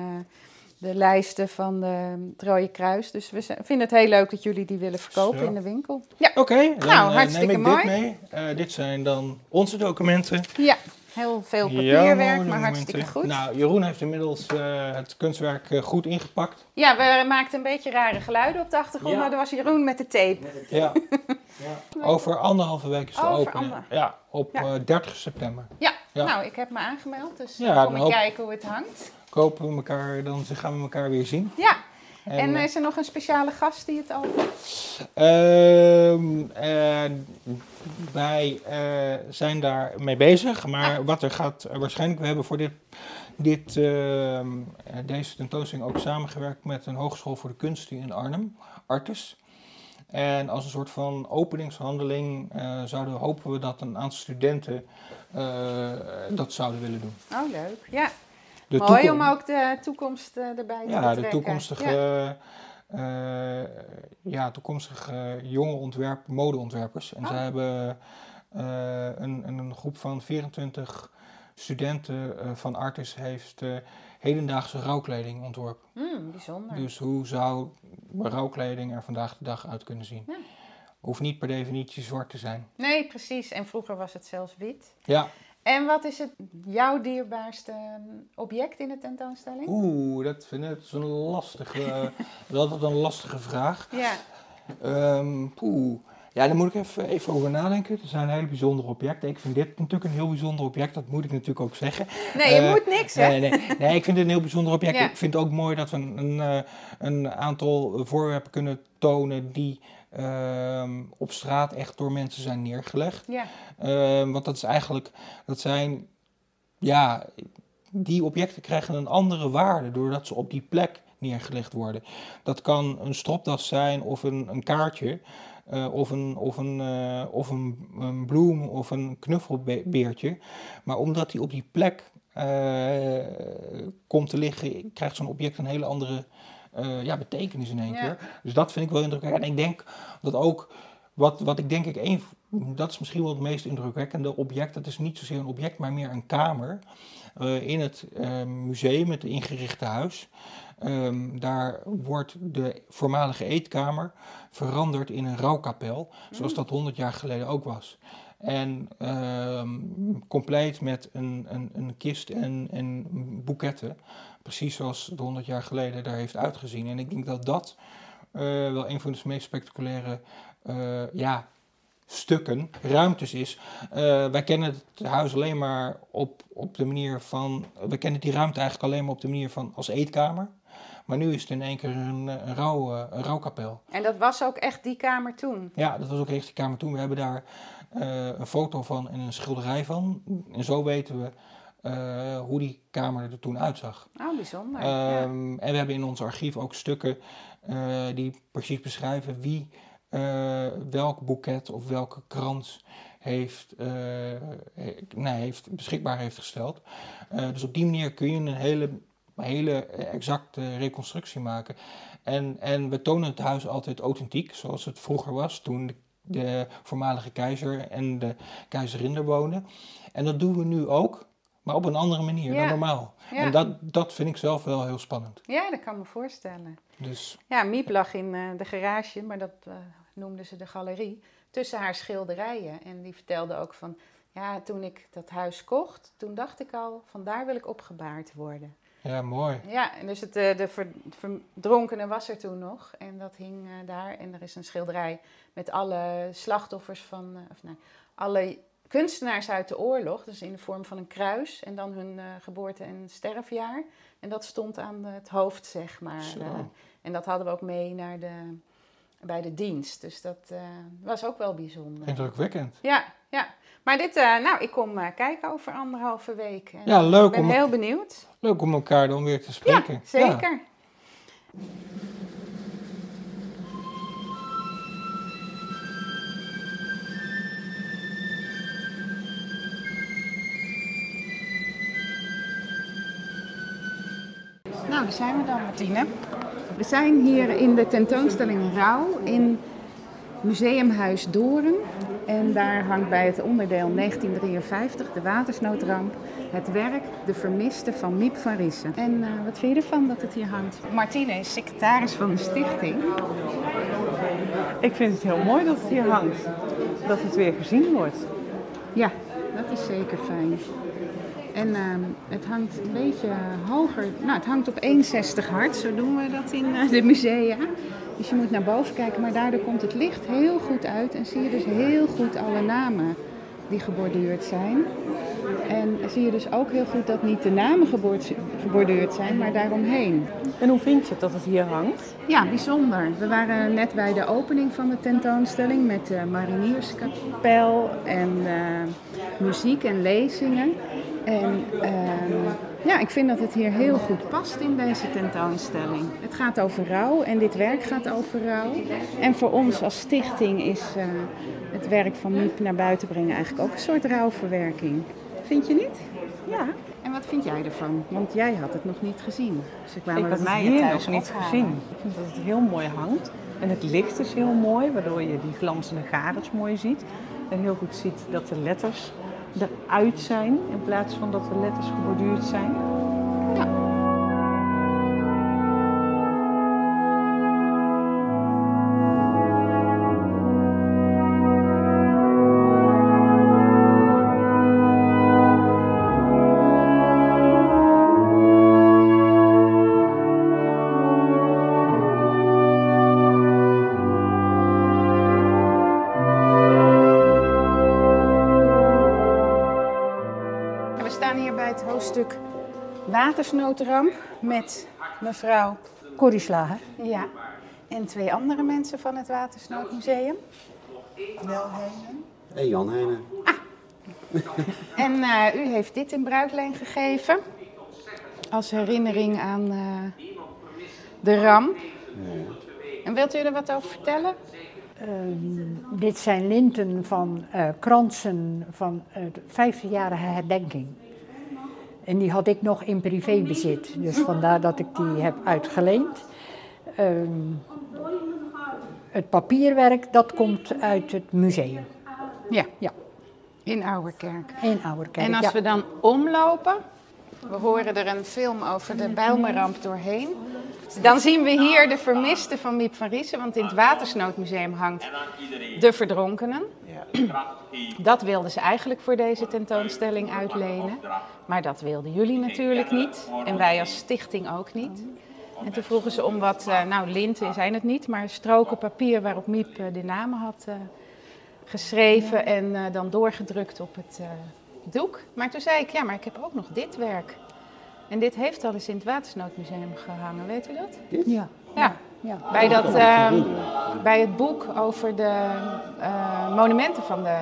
de lijsten van de Rode Kruis. Dus we vinden het heel leuk dat jullie die willen verkopen in de winkel. Ja. Oké, okay, nou, eh, hartstikke neem ik mooi. dit mee. Uh, dit zijn dan onze documenten. Ja, heel veel papierwerk, maar hartstikke goed. Nou, Jeroen heeft inmiddels uh, het kunstwerk goed ingepakt. Ja, we maakten een beetje rare geluiden op de achtergrond, maar dat was Jeroen met de tape. Ja. ja. Over anderhalve week is de opening. Ja, op ja. 30 september. Ja. nou, ik heb me aangemeld, dus ja, kom ik kijken hoe het hangt kopen we elkaar, dan gaan we elkaar weer zien. Ja. En, en is er nog een speciale gast die het opent? Uh, wij uh, zijn daar mee bezig, maar ah. wat er gaat waarschijnlijk, we hebben voor dit, dit, uh, deze tentoonstelling ook samengewerkt met een hogeschool voor de kunsten in Arnhem, Artes. En als een soort van openingshandeling uh, zouden, hopen we dat een aantal studenten dat zouden willen doen. Oh, leuk. Ja, de Mooi om ook de toekomst uh, erbij te ja, De toekomstige, ja. Uh, ja, toekomstige jonge ontwerp, modeontwerpers. En oh. zij hebben uh, een, een groep van 24 studenten van Artis heeft hedendaagse rouwkleding ontworpen. Mm, bijzonder. Dus hoe zou rouwkleding er vandaag de dag uit kunnen zien? Ja. Hoeft niet per definitie zwart te zijn. Nee, precies. En vroeger was het zelfs wit. Ja. En wat is het jouw dierbaarste object in de tentoonstelling? Oeh, dat vind ik een lastige, dat is een lastige vraag. Ja. Um, poeh. Ja, daar moet ik even, even over nadenken. Het zijn hele bijzondere objecten. Ik vind dit natuurlijk een heel bijzonder object, dat moet ik natuurlijk ook zeggen. Nee, je uh, moet niks zeggen. Nee, nee, nee, ik vind het een heel bijzonder object. Ik vind het ook mooi dat we een, een, eh, een aantal voorwerpen kunnen tonen die Ehm, op straat echt door mensen zijn neergelegd. Ja. Ehm, want dat is eigenlijk, dat zijn, ja, die objecten krijgen een andere waarde doordat ze op die plek neergelegd worden. Dat kan een stropdas zijn of een, een kaartje. Uh, of, een, of, een, uh, of een, een, bloem of een knuffelbeertje. Maar omdat die op die plek uh, komt te liggen, krijgt zo'n object een hele andere ja, betekenis in één keer. Dus dat vind ik wel indrukwekkend. En ik denk dat ook, wat, wat ik denk ik één, dat is misschien wel het meest indrukwekkende object. Dat is niet zozeer een object, maar meer een kamer. In het museum, het ingerichte huis. Um, daar wordt de voormalige eetkamer veranderd in een rouwkapel, zoals dat 100 jaar geleden ook was. En um, compleet met een, een, een kist en, en boeketten. Precies zoals de 100 jaar geleden daar heeft uitgezien. En ik denk dat dat uh, wel een van de meest spectaculaire uh, ja, stukken, ruimtes is. wij kennen het huis alleen maar op, op de manier van. We kennen die ruimte eigenlijk alleen maar op de manier van als eetkamer. Maar nu is het in één keer een, een, rouw, een rouwkapel. En dat was ook echt die kamer toen? Ja, dat was ook echt die kamer toen. We hebben daar een foto van en een schilderij van. En zo weten we uh, hoe die kamer er toen uitzag. Oh, bijzonder. Um, En we hebben in ons archief ook stukken uh, die precies beschrijven wie welk boeket of welke krans heeft, nee, heeft, beschikbaar heeft gesteld. dus op die manier kun je een hele, hele exacte reconstructie maken. En, en we tonen het huis altijd authentiek, zoals het vroeger was, toen de, de voormalige keizer en de keizerin er woonden. En dat doen we nu ook maar op een andere manier dan normaal. En dat, dat vind ik zelf wel heel spannend. Ja, dat kan me voorstellen. Dus. Ja, Miep lag in uh, de garage, maar dat uh, noemden ze de galerie, tussen haar schilderijen. En die vertelde ook van, ja, toen ik dat huis kocht, toen dacht ik al, van daar wil ik opgebaard worden. Ja, mooi. Ja, en dus het, uh, de verdronkene was er toen nog. En dat hing daar. En er is een schilderij met alle slachtoffers van, of nee, alle kunstenaars uit de oorlog, dus in de vorm van een kruis en dan hun geboorte- en sterfjaar. En dat stond aan het hoofd, zeg maar. En dat hadden we ook mee naar de, bij de dienst. Dus dat was ook wel bijzonder. Indrukwekkend. Ja, ja. Maar dit, nou, ik kom kijken over anderhalve week. En ja, leuk. Ik ben heel benieuwd. Leuk om elkaar dan weer te spreken. Ja, zeker. Ja. Nou, daar zijn we dan, Martine. We zijn hier in de tentoonstelling Rauw in Museumhuis Doren. En daar hangt bij het onderdeel 1953, de watersnoodramp, het werk De Vermiste van Miep van Rissen. En uh, wat vind je ervan dat het hier hangt? Martine is secretaris van de stichting. Ik vind het heel mooi dat het hier hangt. Dat het weer gezien wordt. Ja, dat is zeker fijn. En ehm, het hangt een beetje hoger. Nou, het hangt op 61 hard, zo doen we dat in uh, de musea. Dus je moet naar boven kijken, maar daardoor komt het licht heel goed uit en zie je dus heel goed alle namen die geborduurd zijn. En zie je dus ook heel goed dat niet de namen geborduurd zijn, maar daaromheen. En hoe vind je dat het hier hangt? Ja, bijzonder. We waren net bij de opening van de tentoonstelling met de Marinierskapel en uh, muziek en lezingen. En ehm, ja, ik vind dat het hier heel goed past in deze tentoonstelling. Het gaat over rouw en dit werk gaat over rouw. En voor ons als stichting is uh, het werk van Miep naar buiten brengen eigenlijk ook een soort rouwverwerking. Vind je niet? Ja. En wat vind jij ervan? Want jij had het nog niet gezien. Ik, ik had mij hier nog niet gezien. Ik vind dat het heel mooi hangt. En het licht is heel mooi, waardoor je die glanzende garens mooi ziet. En heel goed ziet dat de letters eruit zijn in plaats van dat de letters geborduurd zijn. Ja. Watersnoodramp met mevrouw Corrie Slager. Ja. En twee andere mensen van het Watersnoodmuseum. Nel Heijnen. En Jan Heijnen. Ah. en uh, u heeft dit in bruikleen gegeven. Als herinnering aan uh, de ramp. Ja. En wilt u er wat over vertellen? Uh, dit zijn linten van uh, kransen van de 50-jarige herdenking. En die had ik nog in privébezit. Dus vandaar dat ik die heb uitgeleend. Um, het papierwerk, dat komt uit het museum. Ja. ja. In Ouwerkerk. In Ouwerkerk, En als we dan omlopen, we horen er een film over de Bijlmerramp doorheen. Dan zien we hier de vermiste van Miep van Riesen, want in het Watersnoodmuseum hangt De Verdronkenen. Dat wilden ze eigenlijk voor deze tentoonstelling uitlenen. Maar dat wilden jullie natuurlijk niet. En wij als stichting ook niet. En toen vroegen ze om wat, uh, nou linten zijn het niet, maar stroken papier waarop Miep uh, de namen had uh, geschreven en dan doorgedrukt op het doek. Maar toen zei ik, ja, maar ik heb ook nog dit werk. En dit heeft al eens in het Watersnoodmuseum gehangen, weet u dat? Dit? Ja. Ja. ja. Bij, dat, uh, bij het boek over de uh, monumenten van de.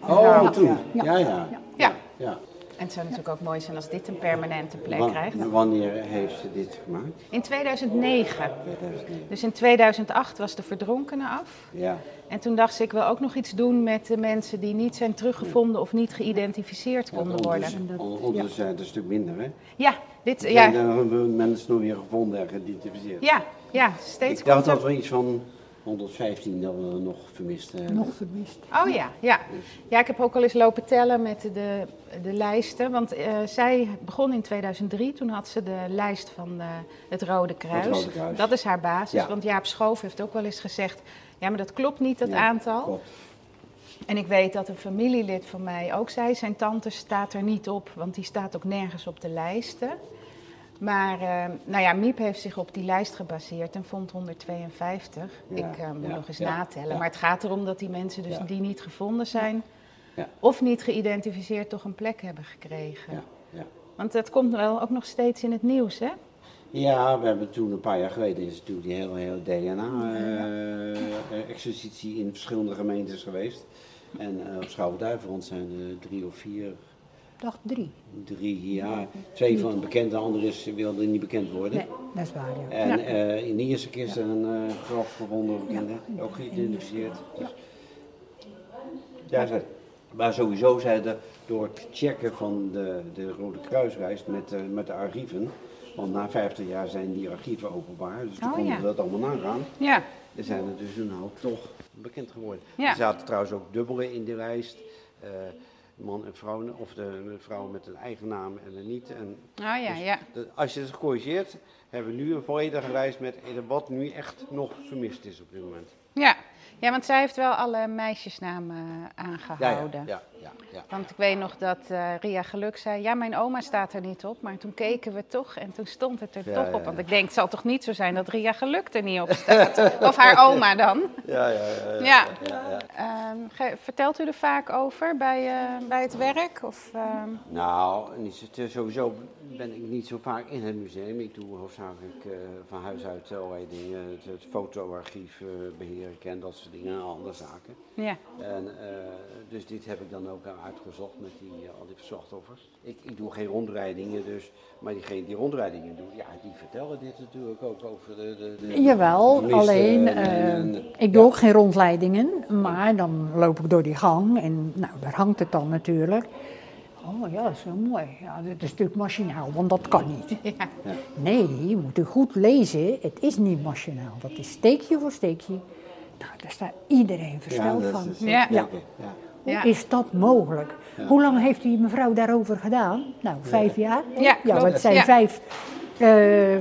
Oh, toen. Ja, ja. ja. ja. En het zou natuurlijk ook mooi zijn als dit een permanente plek krijgt. Wanneer heeft ze dit gemaakt? In 2009. 2009. Dus in 2008 was de verdronkene af. Ja. En toen dacht ze, ik wil ook nog iets doen met de mensen die niet zijn teruggevonden of niet geïdentificeerd konden worden. Het een stuk minder, hè? Ja, dit... Zijn ja. er mensen nog weer gevonden en geïdentificeerd? Ja, ja steeds Ik dacht dat er iets van 115 dat we nog vermist hebben. Nog vermist. Oh ja, ja. Dus- ja, ik heb ook al eens lopen tellen met de, de lijsten. Want uh, zij begon in 2003, toen had ze de lijst van uh, het Rode Kruis. Het Rode Kruis. Dat is haar basis, ja. want Jaap Schoof heeft ook wel eens gezegd... ja, maar dat klopt niet, dat ja, aantal. Klopt. En ik weet dat een familielid van mij ook zei... zijn tante staat er niet op, want die staat ook nergens op de lijsten. Maar uh, nou ja, Miep heeft zich op die lijst gebaseerd en vond 152. ik uh, moet nog eens natellen. Maar het gaat erom dat die mensen dus die niet gevonden zijn... of niet geïdentificeerd toch een plek hebben gekregen. Want dat komt wel ook nog steeds in het nieuws, hè? Ja, we hebben toen een paar jaar geleden is natuurlijk die hele, hele DNA-exercitie uh, in verschillende gemeentes geweest. En op Schouwen-Duiveland zijn er drie of vier dacht drie. Drie, ja. Twee van bekend, de andere is, wilde niet bekend worden. Nee, dat is waar, ja. En uh, in de eerste keer is er een uh, graf gevonden, ja. ook geïdentificeerd. Dus, ja, maar sowieso zeiden door het checken van de, de Rode Kruisreis met, uh, met de archieven, want na 50 jaar zijn die archieven openbaar, dus toen oh, konden we dat allemaal nagaan. Ja. Er zijn er dus een hoop toch bekend geworden. Ja. Er zaten trouwens ook dubbele in de lijst man en vrouw, of de vrouw met een eigen naam en een niet. En oh ja, dus ja. De, als je het gecorrigeerd, hebben we nu een volledige lijst met wat nu echt nog vermist is op dit moment. Ja, ja, want zij heeft wel alle meisjesnamen aangehouden. Ja, ja, ja, ja, Want ik weet nog dat uh, Ria Geluk zei, ja, mijn oma staat er niet op. Maar toen keken we toch en toen stond het er toch op. Want ik denk, het zal toch niet zo zijn dat Ria Geluk er niet op staat? of haar oma dan? Ja, ja, ja. ja. Um, vertelt u er vaak over bij, uh, bij het werk? Of, uh... Nou, sowieso ben ik niet zo vaak in het museum. Ik doe hoofdzakelijk van huis uit allerlei dingen. Het, het fotoarchief beheren en dat soort dingen en andere zaken. Ja. En, dus dit heb ik dan ook uitgezocht met die, uh, al die slachtoffers. Ik, ik doe geen rondrijdingen, dus, maar diegene die rondrijdingen doet, ja, die vertellen dit natuurlijk ook over de... de, de Jawel, de alleen, en, en, uh, ik doe ja. ook geen rondleidingen, maar dan loop ik door die gang en nou, daar hangt het dan natuurlijk. Oh ja, dat is wel mooi. Ja, dit is natuurlijk machinaal, want dat kan niet. Ja. Nee, je moet u goed lezen. Het is niet machinaal. Dat is steekje voor steekje. Nou, daar staat iedereen versteld ja, van. Is ja. ja. Hoe is dat mogelijk? Hoe lang heeft die mevrouw daarover gedaan? Nou, vijf jaar. Ja, ja want het zijn vijf uh,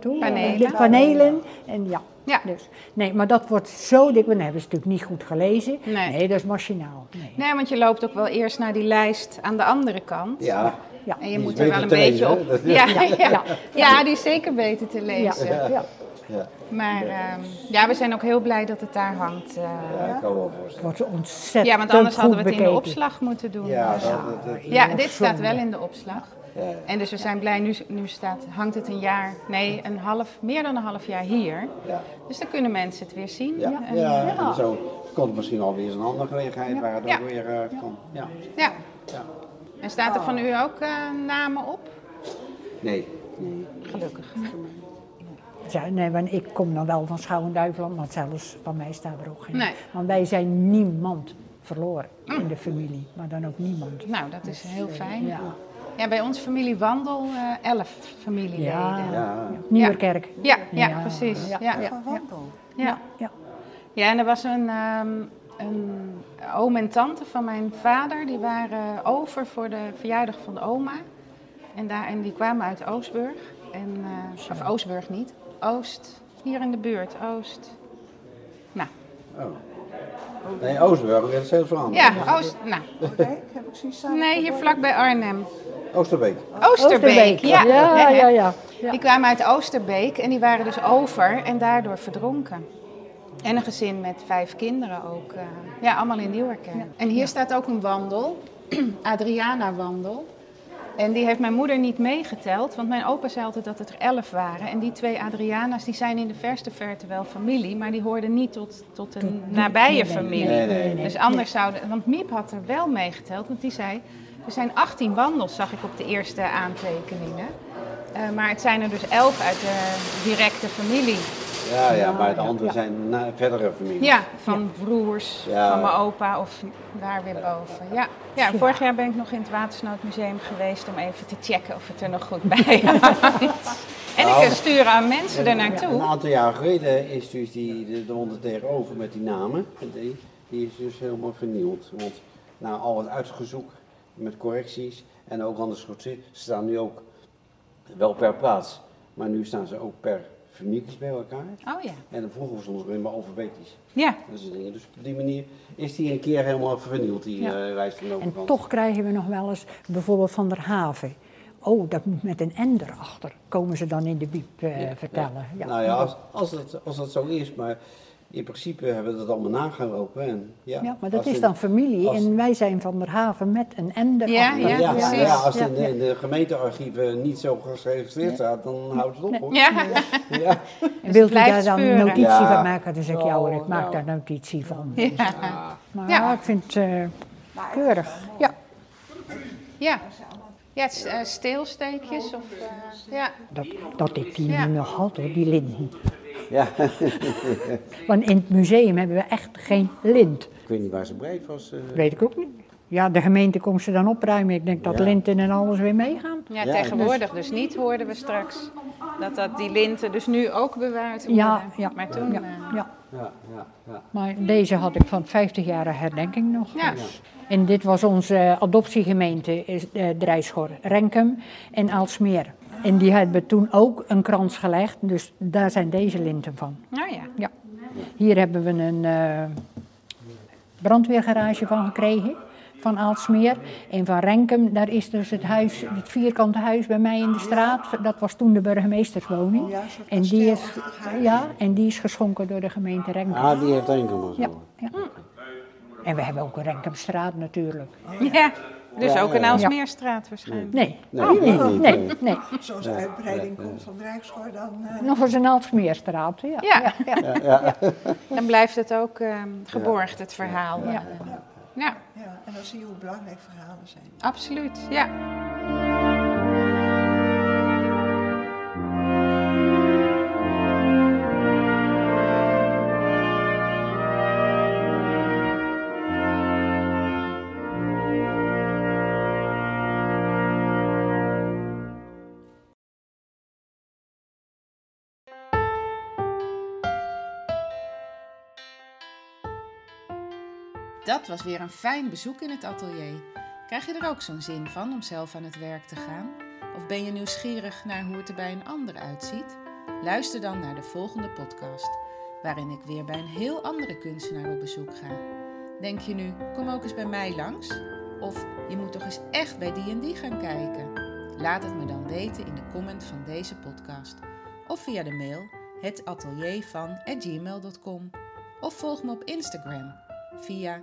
toen, panelen. panelen. En ja, ja. Dus, nee, maar dat wordt zo dik. Dan hebben ze natuurlijk niet goed gelezen. Nee, nee dat is machinaal. Nee. nee. want je loopt ook wel eerst naar die lijst aan de andere kant. Ja. ja. En je moet er wel een beetje op. Ja, ja, ja. ja, die is zeker beter te lezen. Ja. Ja. Maar um, ja, we zijn ook heel blij dat het daar hangt. Uh, ja, ik kan wel voorstellen. Het wordt ontzettend Ja, want anders hadden we het bekeken. in de opslag moeten doen. Ja, dus. dat, dat, dat, ja dit staat wel in de opslag. Ja. En dus we zijn blij, nu, nu staat, hangt het een jaar, nee, een half, meer dan een half jaar hier. Ja. Dus dan kunnen mensen het weer zien. Ja, en, ja, ja. en zo komt misschien alweer eens een andere gelegenheid waar het ja. ook weer uh, kan. Ja. Ja. ja. En staat er van u ook uh, namen op? Nee. nee. Gelukkig. Ja, nee, want ik kom dan wel van Schouwen-Duiveland, maar zelfs van mij staat er ook geen. Nee. Want wij zijn niemand verloren mm. in de familie, maar dan ook niemand. Nou, dat is heel fijn. Ja. Ja, bij onze familie Wandel uh, elf familieleden. Ja, ja. Nieuwerkerk. Ja, ja, ja, precies. Ja, ja. Ja. Ja. Ja. ja, en er was een, um, een oom en tante van mijn vader, die waren over voor de verjaardag van de oma. En, daar, en die kwamen uit Oostburg. En, uh, of Oostburg niet, Oost, hier in de buurt, Oost. Nou. Oh. Nee, Oostburg, dat is heel veranderd. Ja, Oost, nou. Heb ik zien staan. Nee, hier vlakbij Arnhem. Oosterbeek. Oosterbeek, Oosterbeek. ja. Ja, ja, ja. Die kwamen uit Oosterbeek en die waren dus over en daardoor verdronken. En een gezin met vijf kinderen ook. Uh, ja, allemaal in Nieuwerkerk. En hier staat ook een wandel, Adriana-wandel. En die heeft mijn moeder niet meegeteld, want mijn opa zei altijd dat het er elf waren. En die twee Adriana's die zijn in de verste verte wel familie, maar die hoorden niet tot, tot een nabije familie. Nee, nee, nee, dus anders zouden. Want Miep had er wel meegeteld, want die zei. Er zijn 18 wandels, zag ik op de eerste aantekeningen. Uh, maar het zijn er dus elf uit de directe familie. Ja, ja maar de anderen zijn verdere familie. Ja, van broers, van mijn opa of daar weer boven. Ja. ja, vorig jaar ben ik nog in het Watersnoodmuseum geweest om even te checken of het er nog goed bij hangt. En ik nou, stuur aan mensen er naartoe. Een aantal jaar geleden is dus die, de, de tegenover met die namen, die, die is dus helemaal vernieuwd. Want na al het uitgezoek met correcties en ook anders goed, ze staan nu ook wel per plaats, maar nu staan ze ook per families bij elkaar. Oh ja. En dan vroegen we alleen maar alfabetisch. Ja. Dat dingen. Dus op die manier is die een keer helemaal vernield, die ja. uh, lijst van En toch krijgen we nog wel eens bijvoorbeeld van der Haven. Oh, dat moet met een N erachter, komen ze dan in de biep uh, vertellen. Ja. Nou ja, als, als, dat, als dat zo is, maar in principe hebben we dat allemaal nagelopen. En, ja, ja, maar dat is dan familie en wij zijn van der Haven met een ender. Ja, ja, ja, ja, ja, als het in, de gemeentearchieven niet zo geregistreerd staat, dan houdt het op hoor. Ja. ja. En wilt u daar dan een notitie van maken? Dan zeg ik, ja ik maak daar notitie van. Ja. Dus, maar ik vind het uh, keurig. Ja. Ja. Ja, uh, steelsteekjes of... Uh, ja. Dat, dat ik die nu nog had hoor, die linten. Ja. Want in het museum hebben we echt geen lint. Ik weet niet waar ze breed was. Uh... Weet ik ook niet. Ja, de gemeente komt ze dan opruimen. Ik denk dat linten en alles weer meegaan. Ja, tegenwoordig dus. niet, hoorden we straks. Dat, dat die linten dus nu ook bewaard worden. Ja, ja. Maar toen... Ja, uh... ja. Ja, ja, ja. Maar deze had ik van 50 jaar herdenking nog. Ja. Dus. En dit was onze adoptiegemeente, uh, Drijschor, Renkum en Aalsmeer. En die hebben toen ook een krans gelegd, dus daar zijn deze linten van. Oh ja. ja. Hier hebben we een uh, brandweergarage van gekregen, van Aalsmeer. En van Renkum, daar is dus het huis, het vierkante huis bij mij in de straat. Dat was toen de burgemeesterswoning. Ja, en die is, ja, en die is geschonken door de gemeente Renkum. Ah, die heeft Renkum ja, ja. En we hebben ook een Renkumstraat natuurlijk. Ja. Dus ook een Aalsmeerstraat waarschijnlijk? Nee. Nee, oh, nee, nee. nee, Zoals de uitbreiding komt van Rijkschoor dan... Uh... Nog eens een Aalsmeerstraat, ja. Ja. ja. Dan blijft het ook uh, geborgd, het verhaal. Ja. Ja. ja. En dan zie je hoe belangrijk verhalen zijn. Absoluut, ja. Was weer een fijn bezoek in het atelier. Krijg je er ook zo'n zin van om zelf aan het werk te gaan? Of ben je nieuwsgierig naar hoe het er bij een ander uitziet? Luister dan naar de volgende podcast, waarin ik weer bij een heel andere kunstenaar op bezoek ga. Denk je nu, kom ook eens bij mij langs? Of je moet toch eens echt bij die en die gaan kijken? Laat het me dan weten in de comment van deze podcast. Of via de mail hetateliervan.gmail.com Of volg me op Instagram via